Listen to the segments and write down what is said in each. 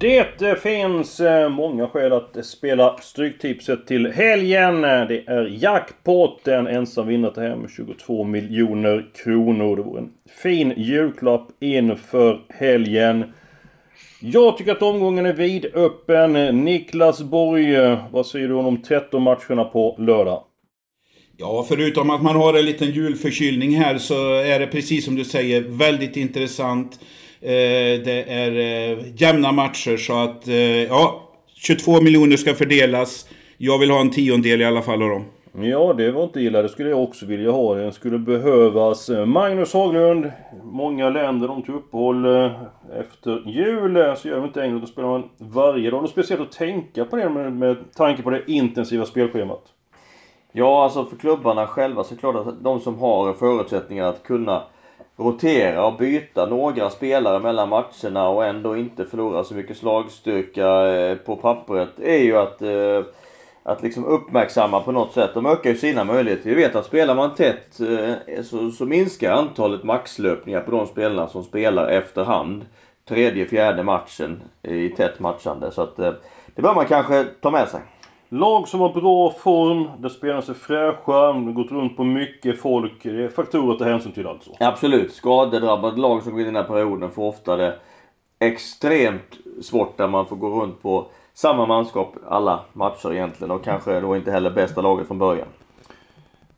Det finns eh, många skäl att spela Stryktipset till helgen. Det är jackpot, en ensam vinnare till hem 22 miljoner kronor. Det vore en fin julklapp inför helgen. Jag tycker att omgången är vidöppen. Niklas Borg, eh, vad säger du om de 13 matcherna på lördag? Ja, förutom att man har en liten julförkylning här så är det precis som du säger väldigt intressant. Eh, det är eh, jämna matcher så att eh, ja, 22 miljoner ska fördelas. Jag vill ha en tiondel i alla fall av dem. Ja, det var inte illa. Det skulle jag också vilja ha. Den skulle behövas. Magnus Haglund. Många länder de tog uppehåll efter jul. Så gör vi inte England. Då spelar man varje dag. Och speciellt att tänka på det med, med tanke på det intensiva spelschemat. Ja, alltså för klubbarna själva så är det klart att de som har förutsättningar att kunna rotera och byta några spelare mellan matcherna och ändå inte förlora så mycket slagstyrka eh, på pappret är ju att eh, att liksom uppmärksamma på något sätt. De ökar ju sina möjligheter. Vi vet att spelar man tätt eh, så, så minskar antalet maxlöpningar på de spelarna som spelar efterhand. Tredje, fjärde matchen i tätt matchande. Så att det bör man kanske ta med sig. Lag som har bra form, där spelarna är fräscha, gått runt på mycket folk. Det är faktorer att ta hänsyn till alltså. Absolut. Skadedrabbade lag som går in i den här perioden får ofta det extremt svårt där man får gå runt på samma manskap alla matcher egentligen och kanske då inte heller bästa laget från början.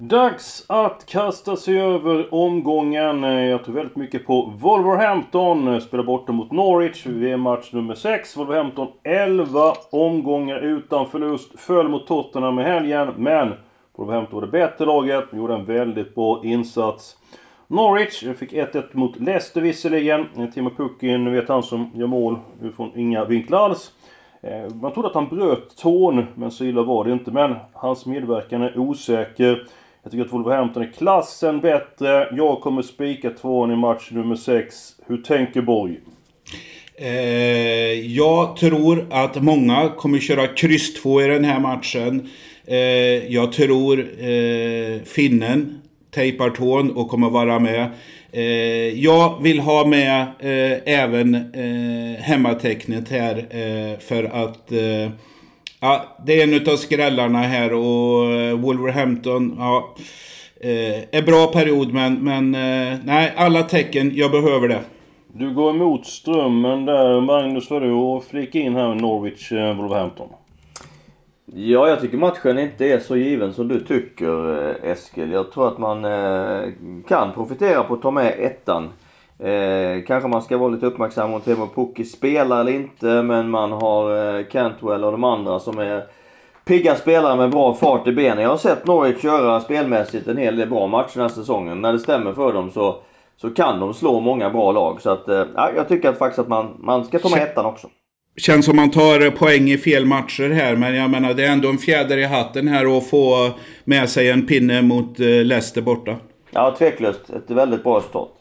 Dags att kasta sig över omgången. Jag tror väldigt mycket på Wolverhampton. Spelar borta mot Norwich. VM-match nummer 6. Wolverhampton 11 omgångar utan förlust. Föll mot Tottenham i helgen. Men Wolverhampton var det bättre laget. Gjorde en väldigt bra insats. Norwich fick 1-1 mot Leicester visserligen. Timo Pukkin, vet han som gör mål från inga vinklar alls. Eh, man trodde att han bröt tån, men så illa var det inte. Men hans medverkan är osäker. Jag tycker att Wolverhampton är klassen bättre. Jag kommer spika tvåan i match nummer 6. Hur tänker Borg? Eh, jag tror att många kommer köra kryss 2 i den här matchen. Eh, jag tror eh, finnen tejpar tån och kommer vara med. Eh, jag vill ha med eh, även eh, hemmatecknet här eh, för att eh, Ja, det är en av skrällarna här och eh, Wolverhampton, ja. Eh, är bra period men, men eh, nej, alla tecken, jag behöver det. Du går emot strömmen där. Magnus, vad du och flika in här med Norwich, Wolverhampton. Ja, jag tycker matchen inte är så given som du tycker Eskil. Jag tror att man kan profitera på att ta med ettan. Eh, kanske man ska vara lite uppmärksam om Temo Pukki spelar eller inte. Men man har eh, Cantwell och de andra som är pigga spelare med bra fart i benen. Jag har sett Norwich köra spelmässigt en hel del bra matcher den här säsongen. När det stämmer för dem så, så kan de slå många bra lag. Så att, eh, jag tycker att faktiskt att man, man ska ta med ettan också. Känns som man tar poäng i fel matcher här, men jag menar det är ändå en fjäder i hatten här att få med sig en pinne mot eh, Leicester borta. Ja, tveklöst. Ett väldigt bra resultat.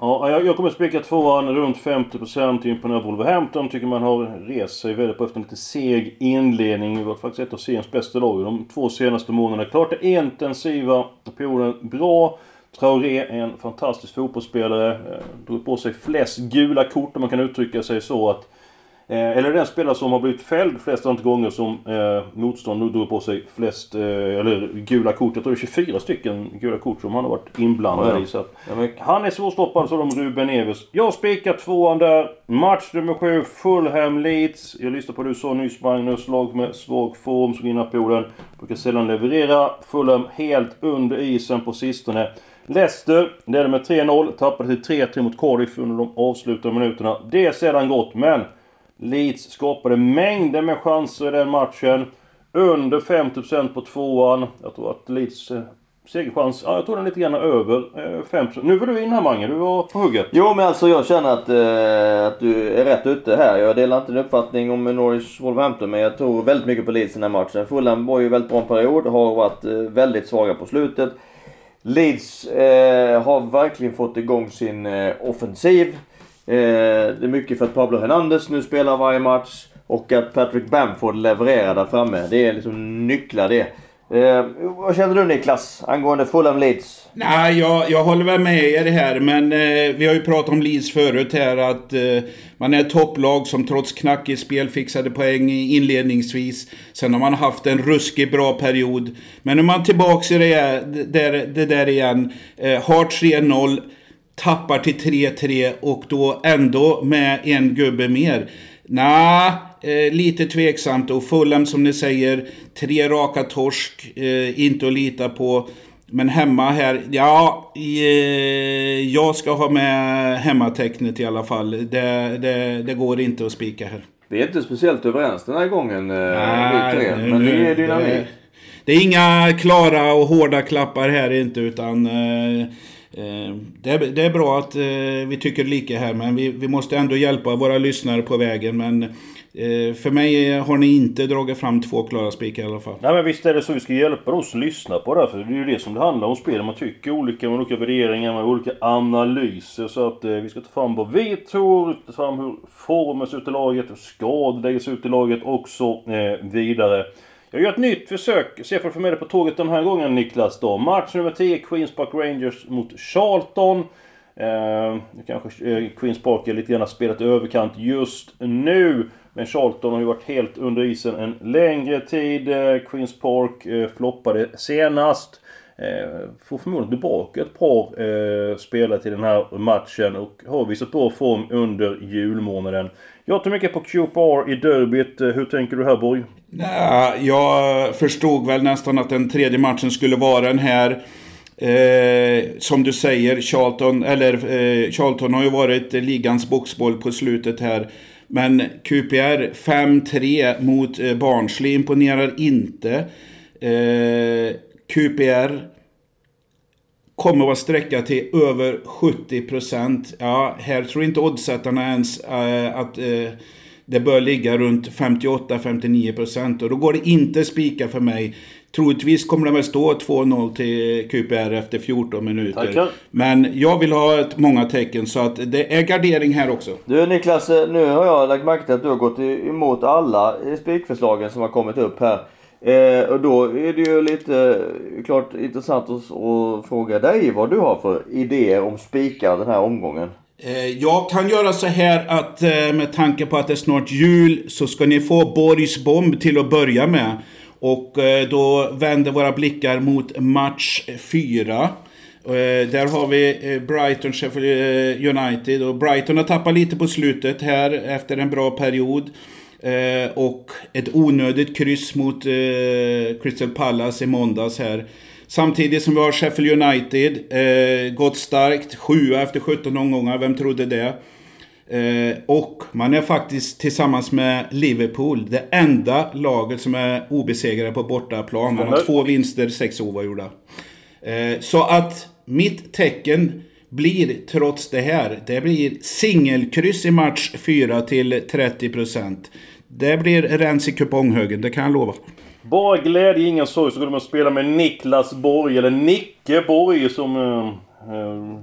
Ja, jag, jag kommer spika tvåan runt 50% imponerad Wolverhampton. Tycker man har rest sig väldigt på efter en lite seg inledning. Det var faktiskt ett av seriens bästa lag de två senaste månaderna. Klart det intensiva perioden bra. Traoré är en fantastisk fotbollsspelare. Eh, drog på sig flest gula kort om man kan uttrycka sig så att eller den spelare som har blivit fälld flest antal gånger som eh, motstånd nu drog på sig flest, eh, eller gula kort. Jag tror det är 24 stycken gula kort som han har varit inblandad ja, i. Så att, ja, han är svårstoppad som Ruben Neves. Jag spikar tvåan där. Match nummer sju, Fulham Leeds. Jag lyssnade på det du sa nyss Magnus. Lag med svag form som vinner Polen. Brukar sällan leverera. Fulham helt under isen på sistone. Leicester ledde med 3-0. Tappade till 3-3 mot Cardiff under de avslutande minuterna. Det är sedan gott, men Leeds skapade mängder med chanser i den matchen. Under 50% på tvåan. Jag tror att Leeds eh, segerchans. Ja, jag tror den är lite grann över eh, 5%. Nu var du in här Mange, du var på hugget. Jo men alltså jag känner att, eh, att du är rätt ute här. Jag delar inte din uppfattning om Norwich Wolverhampton men jag tror väldigt mycket på Leeds i den här matchen. Fulham var ju väldigt bra en period, har varit eh, väldigt svaga på slutet. Leeds eh, har verkligen fått igång sin eh, offensiv. Eh, det är mycket för att Pablo Hernandez nu spelar varje match. Och att Patrick Bamford levererar där framme. Det är liksom nycklar det. Eh, vad känner du Niklas angående Fulham Leeds? Nej, jag, jag håller väl med er här, men eh, vi har ju pratat om Leeds förut här att eh, man är ett topplag som trots knackigt spel fixade poäng inledningsvis. Sen har man haft en ruskigt bra period. Men nu är man tillbaka i det, där, det där igen. Eh, har 3-0, tappar till 3-3 och då ändå med en gubbe mer. Nej, eh, lite tveksamt. Och Fulham som ni säger, tre raka torsk, eh, inte att lita på. Men hemma här, ja, eh, jag ska ha med hemmatecknet i alla fall. Det, det, det går inte att spika här. Vi är inte speciellt överens den här gången, eh, vi tre. Men det är dynamik. Det, det är inga klara och hårda klappar här inte, utan... Eh, Eh, det är, det är bra att eh, vi tycker lika här, men vi, vi måste ändå hjälpa våra lyssnare på vägen. Men eh, för mig har ni inte dragit fram två klara spikar i alla fall. Nej men visst är det så. Vi ska hjälpa oss att lyssna på det här. För det är ju det som det handlar om spel. Man tycker olika med olika värderingar, med olika analyser. Så att eh, vi ska ta fram vad vi tror, ta fram hur formen ser ut i laget, hur skador läggs ut i laget och så eh, vidare. Jag gör ett nytt försök. Se för att få med dig på tåget den här gången Niklas då. Match nummer 10, Queens Park Rangers mot Charlton. Eh, kanske eh, Queens Park är lite grann spelat i överkant just nu. Men Charlton har ju varit helt under isen en längre tid. Eh, Queens Park eh, floppade senast. Eh, får förmodligen tillbaka ett par eh, spelare till den här matchen och har visat bra form under julmånaden. Jag tror mycket på QPR i derbyt. Eh, hur tänker du här Borg? Jag förstod väl nästan att den tredje matchen skulle vara den här. Eh, som du säger, Charlton, eller, eh, Charlton har ju varit ligans boxboll på slutet här. Men QPR 5-3 mot eh, Barnsley imponerar inte. Eh, QPR kommer vara sträcka till över 70%. Ja, här tror inte oddsättarna ens eh, att eh, det bör ligga runt 58-59% och då går det inte spika för mig. Troligtvis kommer det väl stå 2-0 till QPR efter 14 minuter. Tackar. Men jag vill ha ett många tecken så att det är gardering här också. Du Niklas, eh, nu har jag lagt märke till att du har gått emot alla spikförslagen som har kommit upp här. Eh, och då är det ju lite klart intressant att, att fråga dig vad du har för idéer om spikar den här omgången. Eh, Jag kan göra så här att eh, med tanke på att det är snart jul så ska ni få Borgs bomb till att börja med. Och eh, då vänder våra blickar mot match 4. Eh, där har vi eh, Brighton Sheffield eh, United och Brighton har tappat lite på slutet här efter en bra period. Eh, Och ett onödigt kryss mot eh, Crystal Palace i måndags här. Samtidigt som vi har Sheffield United, eh, gått starkt, sjua efter 17 omgångar, vem trodde det? Eh, och man är faktiskt tillsammans med Liverpool det enda laget som är obesegrade på bortaplan. Man har två vinster, sex oavgjorda. Eh, så att mitt tecken blir trots det här, det blir singelkryss i match 4 till 30%. Det blir rens i kuponghögen, det kan jag lova. Bara glädje, ingen sorg, så går de att spela med Niklas Borg, eller Nicke Borg som... Eh, eh,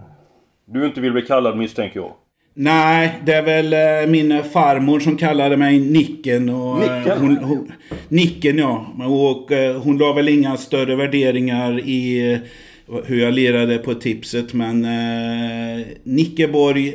du inte vill bli kallad misstänker jag. Nej, det är väl eh, min farmor som kallade mig Nicken. Och, eh, Nicken? Hon, hon, Nicken ja. Och eh, hon la väl inga större värderingar i eh, hur jag lirade på tipset. Men eh, Nickeborg,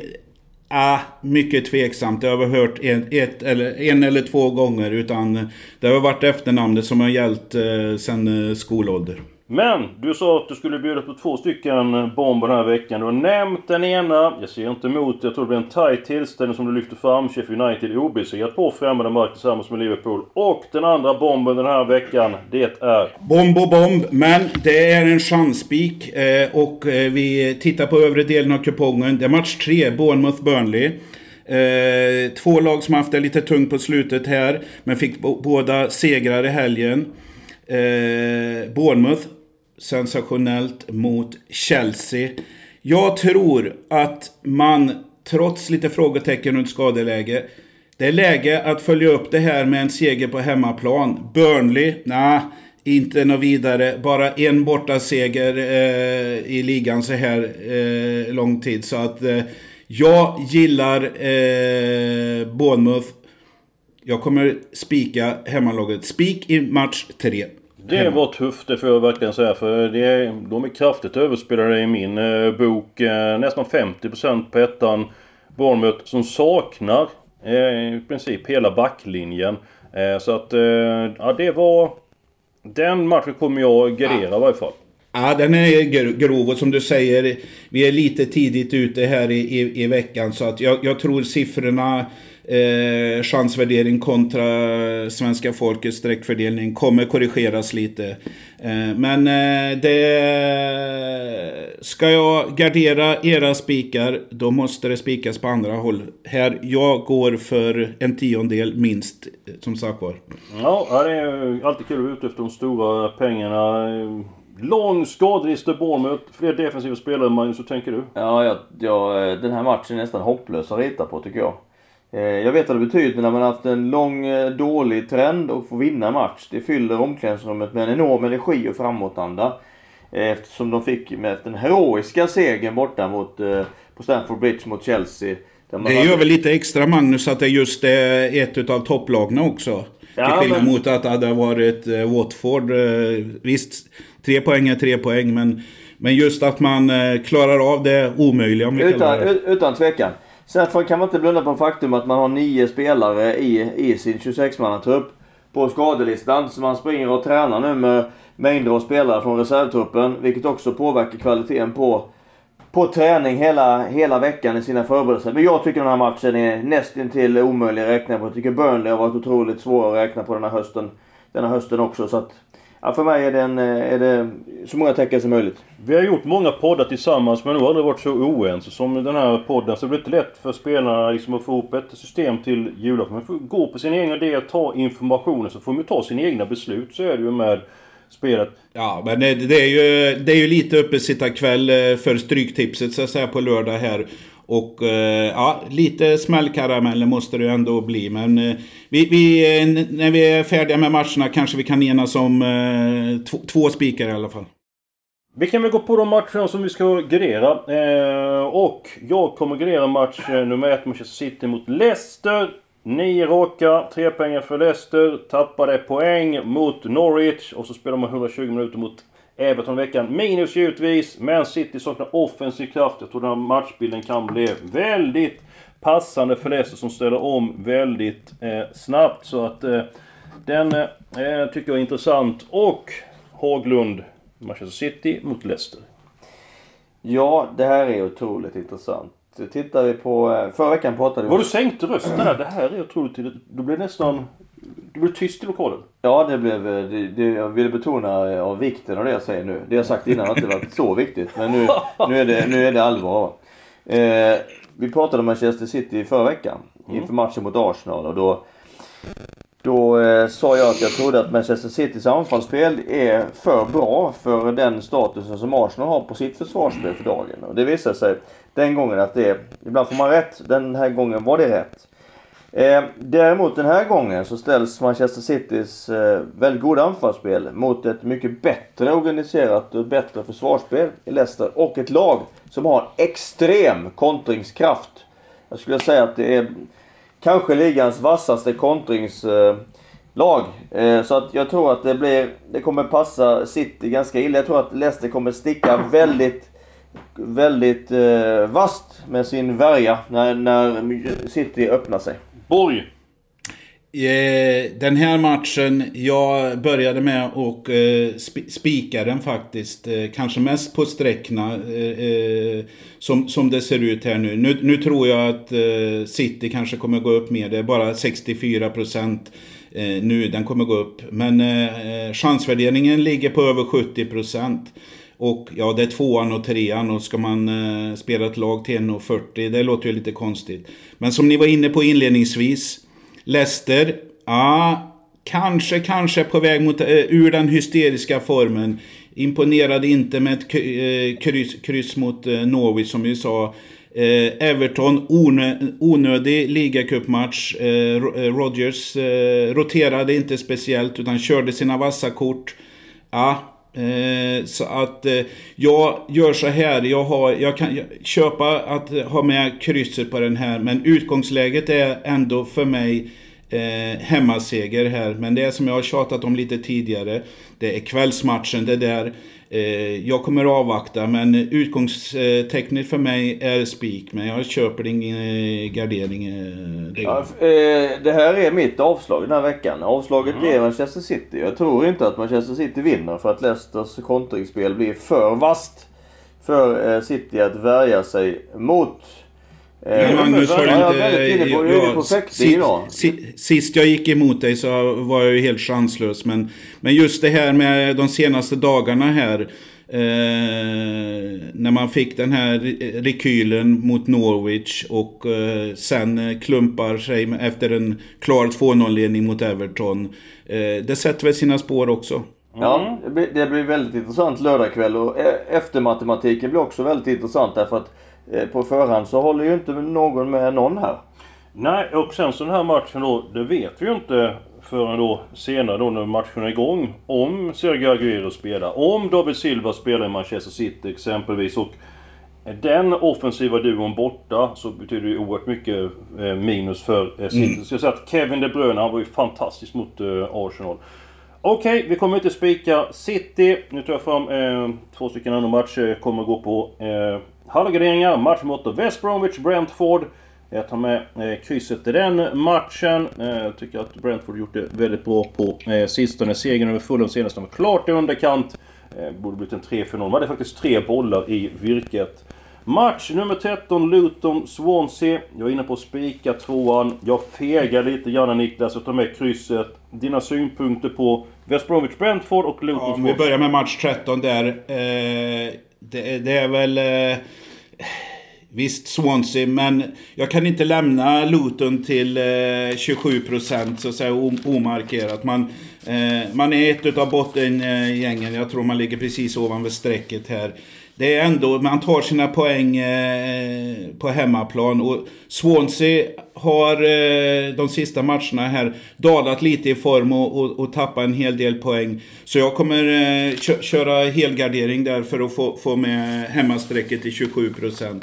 ah, mycket tveksamt. Det har vi hört en, ett, eller, en eller två gånger. Utan det har varit efternamnet som har gällt eh, sedan eh, skolålder. Men du sa att du skulle bjuda på två stycken bomber den här veckan. Du har nämnt den ena. Jag ser inte emot. Jag tror det blir en tight tillställning som du lyfter fram. Sheffield United obesegrat på främmande mark tillsammans med Liverpool. Och den andra bomben den här veckan, det är... Bomb och bomb, men det är en chansspik eh, och eh, vi tittar på övre delen av kupongen. Det är match 3, Bournemouth-Burnley. Eh, två lag som haft det lite tungt på slutet här, men fick båda segrar i helgen. Eh, Bournemouth sensationellt mot Chelsea. Jag tror att man, trots lite frågetecken runt skadeläge, det är läge att följa upp det här med en seger på hemmaplan. Burnley, nej, inte något vidare. Bara en borta seger eh, i ligan så här eh, lång tid. Så att eh, jag gillar eh, Bournemouth. Jag kommer spika hemmalaget. Spik i match 3. Det var tufft, det får jag verkligen säga. För det är, de är kraftigt överspelade i min eh, bok. Eh, nästan 50% på ettan. Bournemouth som saknar eh, i princip hela backlinjen. Eh, så att, eh, ja det var... Den matchen kommer jag gardera i varje fall. Ja, den är gr- grov och som du säger, vi är lite tidigt ute här i, i, i veckan. Så att jag, jag tror siffrorna, eh, chansvärdering kontra svenska folkets streckfördelning kommer korrigeras lite. Eh, men eh, det... Ska jag gardera era spikar, då måste det spikas på andra håll. Här, jag går för en tiondel minst, eh, som sagt var. Ja, det är alltid kul att vara ute efter de stora pengarna. Lång skadelista Bournemouth. Fler defensiva spelare Magnus, hur tänker du? Ja, jag, jag, den här matchen är nästan hopplös att rita på tycker jag. Eh, Jag vet vad det betyder när man har haft en lång eh, dålig trend och får vinna match. Det fyller omklädningsrummet med en enorm energi och framåtanda. Eh, Eftersom de fick med den heroiska segern borta mot, på Stamford Bridge mot Chelsea. Det hade- gör väl lite extra Magnus att det just är ett utav topplagna också. Ja, Till skillnad men- mot att det hade varit Watford. Visst, tre poäng är tre poäng men, men just att man klarar av det omöjliga om vi kallar Utan, det. utan tvekan. Sen kan man inte blunda på faktum att man har nio spelare i, i sin 26-mannatrupp på skadelistan. Så man springer och tränar nu med mängder av spelare från reservtruppen. Vilket också påverkar kvaliteten på, på träning hela, hela veckan i sina förberedelser. Men jag tycker den här matchen är nästintill omöjlig att räkna på. Jag tycker Burnley har varit otroligt svår att räkna på den här hösten. Den här hösten också. Så att, ja, för mig är, den, eh, är det så många tecken som möjligt. Vi har gjort många poddar tillsammans men nog aldrig varit så oense som den här podden. Så det blir inte lätt för spelarna liksom att få ihop ett system till julafton. Man får gå på sin egen idé, ta informationen så får ju ta sina egna beslut. Så är det ju med spelet. Ja, men det, det, är ju, det är ju lite uppesittarkväll eh, för Stryktipset så att säga på lördag här. Och eh, ja, lite smällkarameller måste det ju ändå bli. Men eh, vi, vi, eh, när vi är färdiga med matcherna kanske vi kan enas om två, två spikar i alla fall. Vi kan väl gå på de matcherna som vi ska grera. Eh, och jag kommer grera match nummer ett, Manchester City mot Leicester. Nio raka, tre pengar för Leicester. Tappade poäng mot Norwich. Och så spelar man 120 minuter mot Everton i veckan. Minus givetvis, men City saknar offensiv kraft. Jag tror den här matchbilden kan bli väldigt passande för Leicester som ställer om väldigt eh, snabbt. Så att eh, den eh, tycker jag är intressant. Och Haglund, Manchester City mot Leicester. Ja, det här är otroligt intressant. Tittar vi på... eh, Förra veckan pratade vi... Vad du sänkte rösten där. Det här är otroligt. Du blev nästan... Du blev tyst i lokalen. Ja, det blev... eh, Det, det, jag ville betona eh, av vikten av det jag säger nu. Det jag sagt innan har inte varit så viktigt. Men nu, nu, är, det, nu är det allvar. Eh, vi pratade om Manchester City förra veckan. Inför matchen mot Arsenal. Och då, då eh, sa jag att jag trodde att Manchester Citys anfallsspel är för bra för den statusen som Arsenal har på sitt försvarsspel för dagen. Och det visade sig den gången att det... Ibland får man rätt. Den här gången var det rätt. Eh, däremot den här gången så ställs Manchester Citys eh, väldigt goda anfallsspel mot ett mycket bättre organiserat och bättre försvarsspel i Leicester och ett lag som har extrem kontringskraft. Jag skulle säga att det är kanske ligans vassaste kontringslag. Eh, eh, så att jag tror att det blir, det kommer passa City ganska illa. Jag tror att Leicester kommer sticka väldigt väldigt eh, vast med sin värja när, när City öppnar sig. Borg. Eh, Den här matchen, jag började med att eh, spika den faktiskt. Eh, Kanske mest på sträckna eh, eh, som, som det ser ut här nu. nu. Nu tror jag att eh, City kanske kommer gå upp mer. Det är bara 64 procent nu. Den kommer gå upp. Men chansvärderingen ligger på över 70 procent. Och ja, det är tvåan och trean och ska man eh, spela ett lag till 1,40 det låter ju lite konstigt. Men som ni var inne på inledningsvis. Leicester, ja, kanske, kanske på väg mot, eh, ur den hysteriska formen. Imponerade inte med ett eh, kryss, kryss mot eh, Norwich som vi sa. Eh, Everton, onö, onödig ligacupmatch. Eh, eh Rodgers eh, roterade inte speciellt utan körde sina vassa kort. Ja, eh, så att eh, jag gör så här. Jag, har, jag kan köpa att ha med krysset på den här. Men utgångsläget är ändå för mig eh, hemmaseger här. Men det är som jag har tjatat om lite tidigare. Det är kvällsmatchen, det där. Eh, jag kommer avvakta men utgångstecknet för mig är spik. Men jag köper ingen eh, gardering. Eh, ja, det här är mitt avslag den här veckan. Avslaget mm. är Manchester City. Jag tror inte att Manchester City vinner för att Leicesters kontringsspel blir för vast för City att värja sig mot. Men Magnus, har du inte... Sist jag gick emot dig så var jag ju helt chanslös. Men, men just det här med de senaste dagarna här. Eh, när man fick den här rekylen mot Norwich och eh, sen klumpar sig efter en klar 2-0-ledning mot Everton. Eh, det sätter väl sina spår också. Mm. Ja, det blir väldigt intressant lördagkväll och e- eftermatematiken blir också väldigt intressant därför att Eh, på förhand så håller ju inte någon med någon här. Nej, och sen så den här matchen då, det vet vi ju inte förrän då senare då när matchen är igång. Om Sergio Aguero spelar, om David Silva spelar i Manchester City exempelvis. Och den offensiva duon borta så betyder det ju oerhört mycket eh, minus för eh, City. Mm. Så jag säger att Kevin De Bruyne, han var ju fantastisk mot Arsenal. Okej, okay, vi kommer inte spika City. Nu tar jag fram eh, två stycken andra matcher jag kommer gå på. Eh, Halvgarderingar, match mot West Bromwich, Brentford. Jag tar med eh, krysset i den matchen. Eh, jag tycker att Brentford gjort det väldigt bra på eh, sistone. Segern över Fulham senast var klart i underkant. Eh, borde blivit en 3-4-0. Man hade faktiskt tre bollar i virket. Match nummer 13, Luton-Swansea. Jag är inne på att spika tvåan. Jag fegar lite grann Niklas. Jag tar med krysset. Dina synpunkter på West Bromwich Brentford och Luton ja, Om vi börjar med match 13 där. Eh, det, det, är väl... Eh, visst, Swansea, men jag kan inte lämna Luton till eh, 27% så att säga omarkerat. Man, eh, man är ett av bottengängen. Jag tror man ligger precis ovanför strecket här det är ändå, man tar sina poäng eh, på hemmaplan. Och Swansea har eh, de sista matcherna här dalat lite i form och, och, och tappat en hel del poäng. Så jag kommer eh, köra helgardering där för att få, få med hemmastrecket till 27%.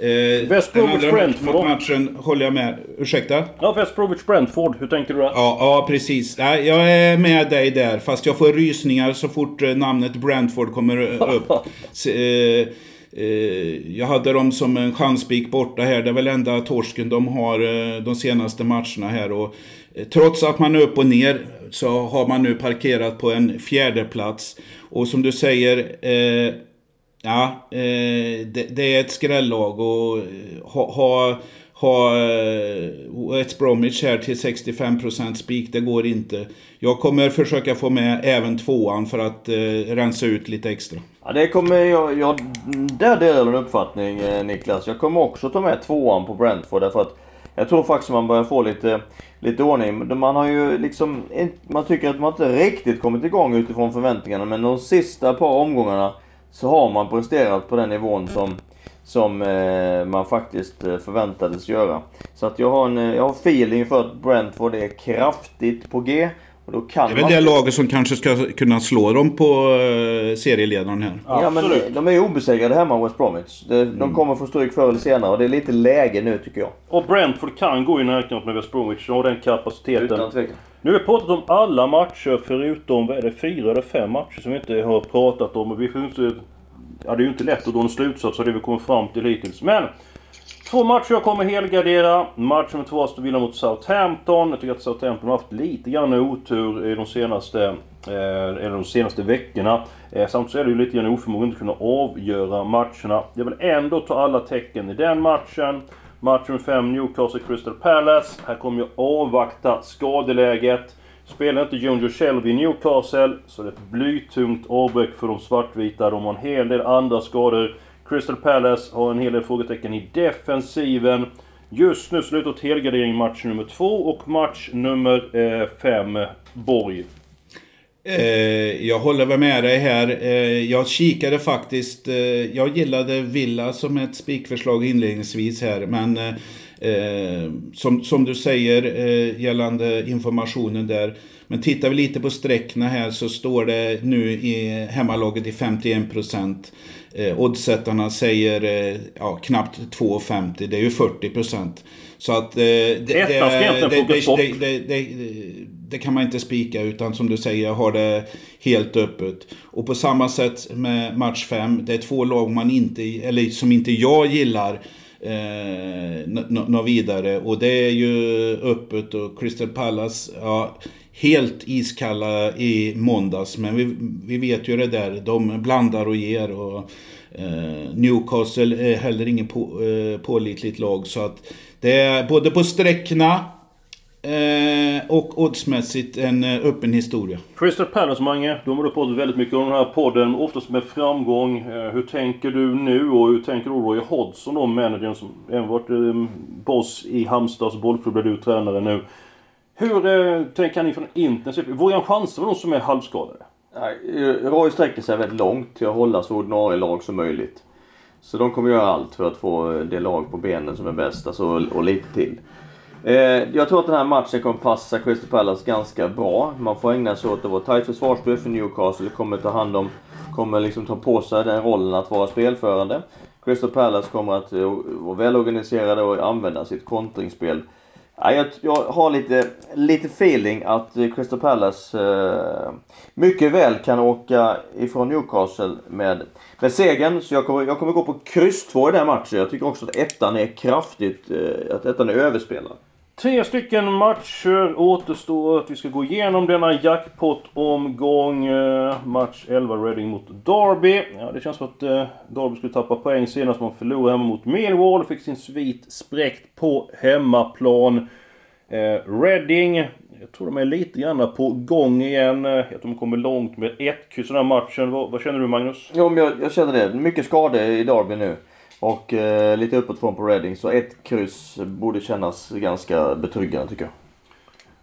Eh, West Bromwich Brentford. matchen håller jag med. Ursäkta? Ja, West Bromwich Brentford. Hur tänker du där? Ja, ja precis. Ja, jag är med dig där. Fast jag får rysningar så fort eh, namnet Brentford kommer upp. eh, eh, jag hade dem som en chanspik borta här. Det är väl enda torsken de har eh, de senaste matcherna här. Och, eh, trots att man är upp och ner så har man nu parkerat på en fjärde plats. Och som du säger Ja, eh, det, det, är ett skrällag och eh, ha, ha, ha eh, West Bromwich här till 65% spik, det går inte. Jag kommer försöka få med även tvåan för att eh, rensa ut lite extra. Ja, det kommer jag... jag där delar jag en uppfattning eh, Niklas. Jag kommer också ta med tvåan på Brentford därför att jag tror faktiskt man börjar få lite, lite ordning. Man har ju liksom... Man tycker att man inte riktigt kommit igång utifrån förväntningarna men de sista par omgångarna så har man presterat på den nivån som, som eh, man faktiskt eh, förväntades göra. Så att jag har, en, eh, jag har feeling för att Brentford är kraftigt på G. Och då kan det är väl det laget som kanske ska kunna slå dem på uh, serieledaren här. Ja, men de är ju obesegrade hemma West Bromwich. De, mm. kommer få stryk förr eller senare och det är lite läge nu tycker jag. Och Brentford kan gå i närkamp med West Bromwich. De har den kapaciteten. Utan tvekan. Nu har vi pratat om alla matcher förutom, vad är det, fyra eller fem matcher som vi inte har pratat om. Och vi får inte... Ja, det är ju inte lätt att dra en slutsats av det vi kommer fram till hittills. Men! Två matcher jag kommer helgardera. Match nummer två, Aston Villa mot Southampton. Jag tycker att Southampton har haft lite grann otur i de senaste, eh, eller de senaste veckorna. Eh, samtidigt är det ju lite grann oförmåga att kunna avgöra matcherna. Jag vill ändå ta alla tecken i den matchen. Match nummer 5, Newcastle Crystal Palace. Här kommer jag avvakta skadeläget. Spelar inte Jonjo Shelby i Newcastle så det är ett blytungt avbräck för de svartvita. De har en hel del andra skador. Crystal Palace har en hel del frågetecken i defensiven. Just nu slutar helgardering match nummer två och match nummer eh, fem, Borg. Eh, jag håller väl med dig här. Eh, jag kikade faktiskt. Eh, jag gillade Villa som ett spikförslag inledningsvis här. Men eh, eh, som, som du säger eh, gällande informationen där. Men tittar vi lite på sträckna här så står det nu i hemmalaget i 51 procent. Eh, oddsättarna säger eh, ja, knappt 2,50. Det är ju 40 procent. Så att... Eh, det, kan man inte spika utan som du säger har det helt öppet. Och på samma sätt med match 5. Det är två lag man inte, eller som inte jag gillar eh, nå nå vidare. Och det är ju öppet och Crystal Palace, ja, helt iskalla i måndags. Men vi, vi vet ju det där, de blandar och ger. Och, eh, Newcastle är heller ingen på, eh, pålitligt lag. Så att det är både på sträckna eh, och oddsmässigt en eh, öppen historia. Crystal Palace, Mange. De har du pratat väldigt mycket om den här podden, oftast med framgång. Eh, Hur tänker du nu och hur tänker du Roy Hodgson då, managern som även varit eh, boss i Halmstads bollklubb där du är tränare nu. Hur eh, tänker han inför en intensiv... Vågar han chansa med de som är halvskadade? Eh, Roy sträcker sig väldigt långt till att hålla så ordinarie lag som möjligt. Så de kommer göra allt för att få eh, det lag på benen som är bäst, alltså, och, lite till. Eh, jag tror att den här matchen kommer passa Crystal Palace ganska bra. Man får ägna sig åt att vara tajt försvarsspel för Newcastle. Kommer ta hand om, kommer liksom ta på sig den rollen att vara spelförande. Crystal Palace kommer att eh, vara välorganiserade och använda sitt kontringsspel. Ja, jag, jag har lite, lite feeling att Crystal Palace eh, mycket väl kan åka ifrån Newcastle med, med segern. Så jag kommer, jag kommer gå på kryss 2 i den här matchen. Jag tycker också att ettan är kraftigt, eh, att ettan är överspelad. Tre stycken matcher återstår att vi ska gå igenom denna jackpot-omgång. Eh, match 11 Reading mot Derby. Ja, det känns som att eh, Derby skulle tappa poäng senast man förlorade hemma mot Millwall. Fick sin svit spräckt på hemmaplan. Eh, Reading, jag tror de är lite grann på gång igen. Eh, jag tror de kommer långt med ett kryss i den här matchen. Vad, vad känner du Magnus? Jo, men jag, jag känner det. Mycket skador i Derby nu. Och eh, lite uppåt från på Reading. Så ett kryss borde kännas ganska betryggande tycker jag.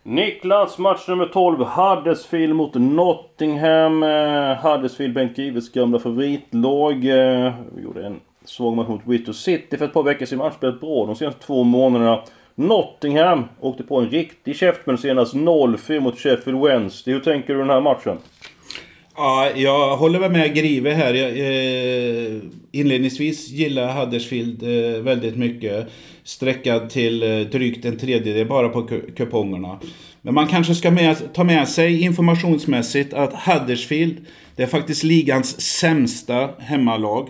Niklas, match nummer 12. Huddersfield mot Nottingham. Eh, Huddersfield, Bengt Gives gamla favoritlag. Eh, vi gjorde en svag match mot Witter City för ett par veckor sedan. Man har spelat bra de senaste två månaderna. Nottingham åkte på en riktig käftsmäll senast 0-4 mot Sheffield Wednesday. Hur tänker du den här matchen? Ja, jag håller väl med Grive här. Jag, eh, inledningsvis gillar jag Huddersfield eh, väldigt mycket. Sträckad till eh, drygt en tredjedel bara på kupongerna. Men man kanske ska med, ta med sig informationsmässigt att Huddersfield, det är faktiskt ligans sämsta hemmalag.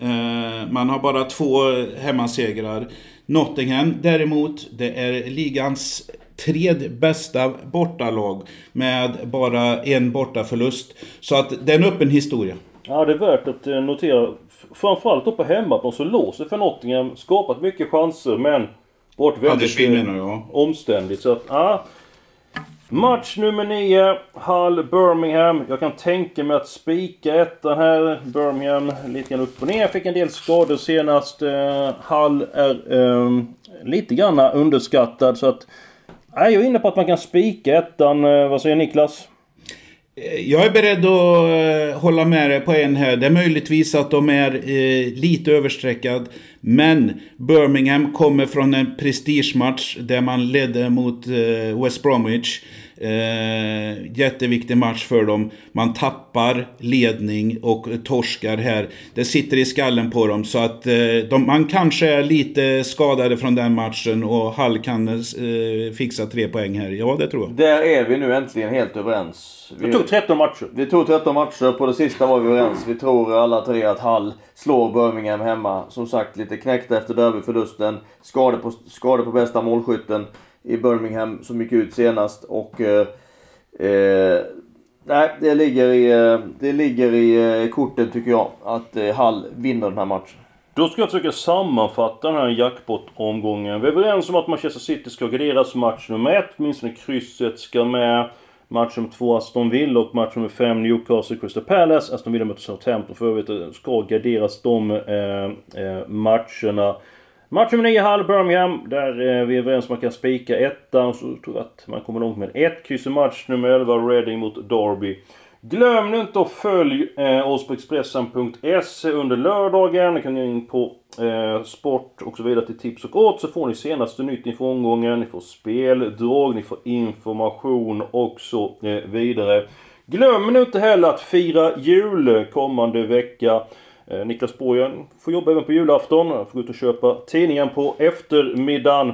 Eh, man har bara två eh, hemmasegrar. Nottingham däremot, det är ligans tredje bästa bortalag med bara en bortaförlust. Så att det är en öppen historia. Ja, det är värt att eh, notera. Framförallt då på hemmaplan så låser för Nottingham. Skapat mycket chanser men varit väldigt eh, jag. omständigt. Så att, ja. Match nummer 9. Hull Birmingham. Jag kan tänka mig att spika ettan här. Birmingham lite grann upp och ner. Fick en del skador senast. Eh, Hull är eh, lite grann underskattad så att... Nej, jag är inne på att man kan spika ettan. Eh, vad säger Niklas? Eh, jag är beredd att eh, hålla med dig på en här. Det är möjligtvis att de är lite överstreckad. Men Birmingham kommer från en prestigematch där man ledde mot eh, West Bromwich. Eh, jätteviktig match för dem. Man tappar ledning och torskar här. Det sitter i skallen på dem. Så att eh, de, man kanske är lite skadade från den matchen och Hall kan eh, fixa tre poäng här. Ja, det tror jag. Där är vi nu äntligen helt överens. Vi, Det tog 13 matcher. vi tog 13 matcher, på det sista var vi överens. Vi tror alla tre att Hall slår Birmingham hemma. Som sagt, lite knäckta efter derbyförlusten. Skador på, skador på bästa målskytten i Birmingham som gick ut senast. Och... Eh, eh, nej, det ligger i, eh, det ligger i eh, korten tycker jag. Att eh, Hall vinner den här matchen. Då ska jag försöka sammanfatta den här jackpot-omgången. Vi är överens om att Manchester City ska garderas match nummer ett. Åtminstone krysset ska med. Match nummer två Aston Villa och match nummer fem Newcastle Crystal Palace. Aston Villa möter Southampton för övrigt. Eh, ska garderas de eh, eh, matcherna. Match nummer 9, Hull Birmingham. Där eh, vi är överens om att man kan spika ettan. Så tror jag att man kommer långt med ett kryss i match nummer 11, Reading mot Derby. Glöm nu inte att följa eh, oss på Expressen.se under lördagen. Ni kan gå in på eh, sport och så vidare till tips och åt så får ni senaste nytt inför omgången. Ni får speldrag, ni får information och så eh, vidare. Glöm nu inte heller att fira jul kommande vecka. Eh, Niklas Borgen får jobba även på julafton. Han får gå ut och köpa tidningen på eftermiddagen.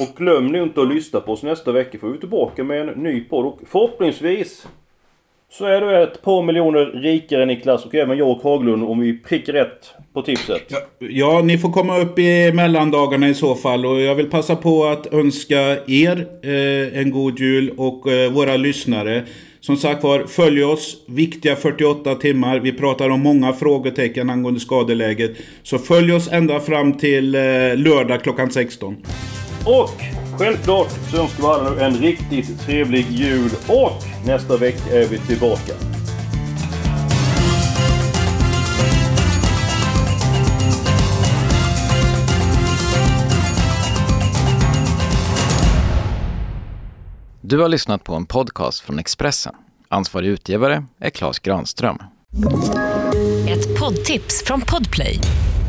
Och glöm nu inte att lyssna på oss nästa vecka för vi är tillbaka med en ny podd. Och förhoppningsvis så är du ett par miljoner rikare Niklas och även jag och Haglund om vi prickar rätt på tipset. Ja, ja, ni får komma upp i mellandagarna i så fall. Och jag vill passa på att önska er eh, en god jul och eh, våra lyssnare. Som sagt var, följ oss. Viktiga 48 timmar. Vi pratar om många frågetecken angående skadeläget. Så följ oss ända fram till eh, lördag klockan 16. Och självklart så önskar vi alla en riktigt trevlig jul och nästa vecka är vi tillbaka. Du har lyssnat på en podcast från Expressen. Ansvarig utgivare är Klas Granström. Ett poddtips från Podplay.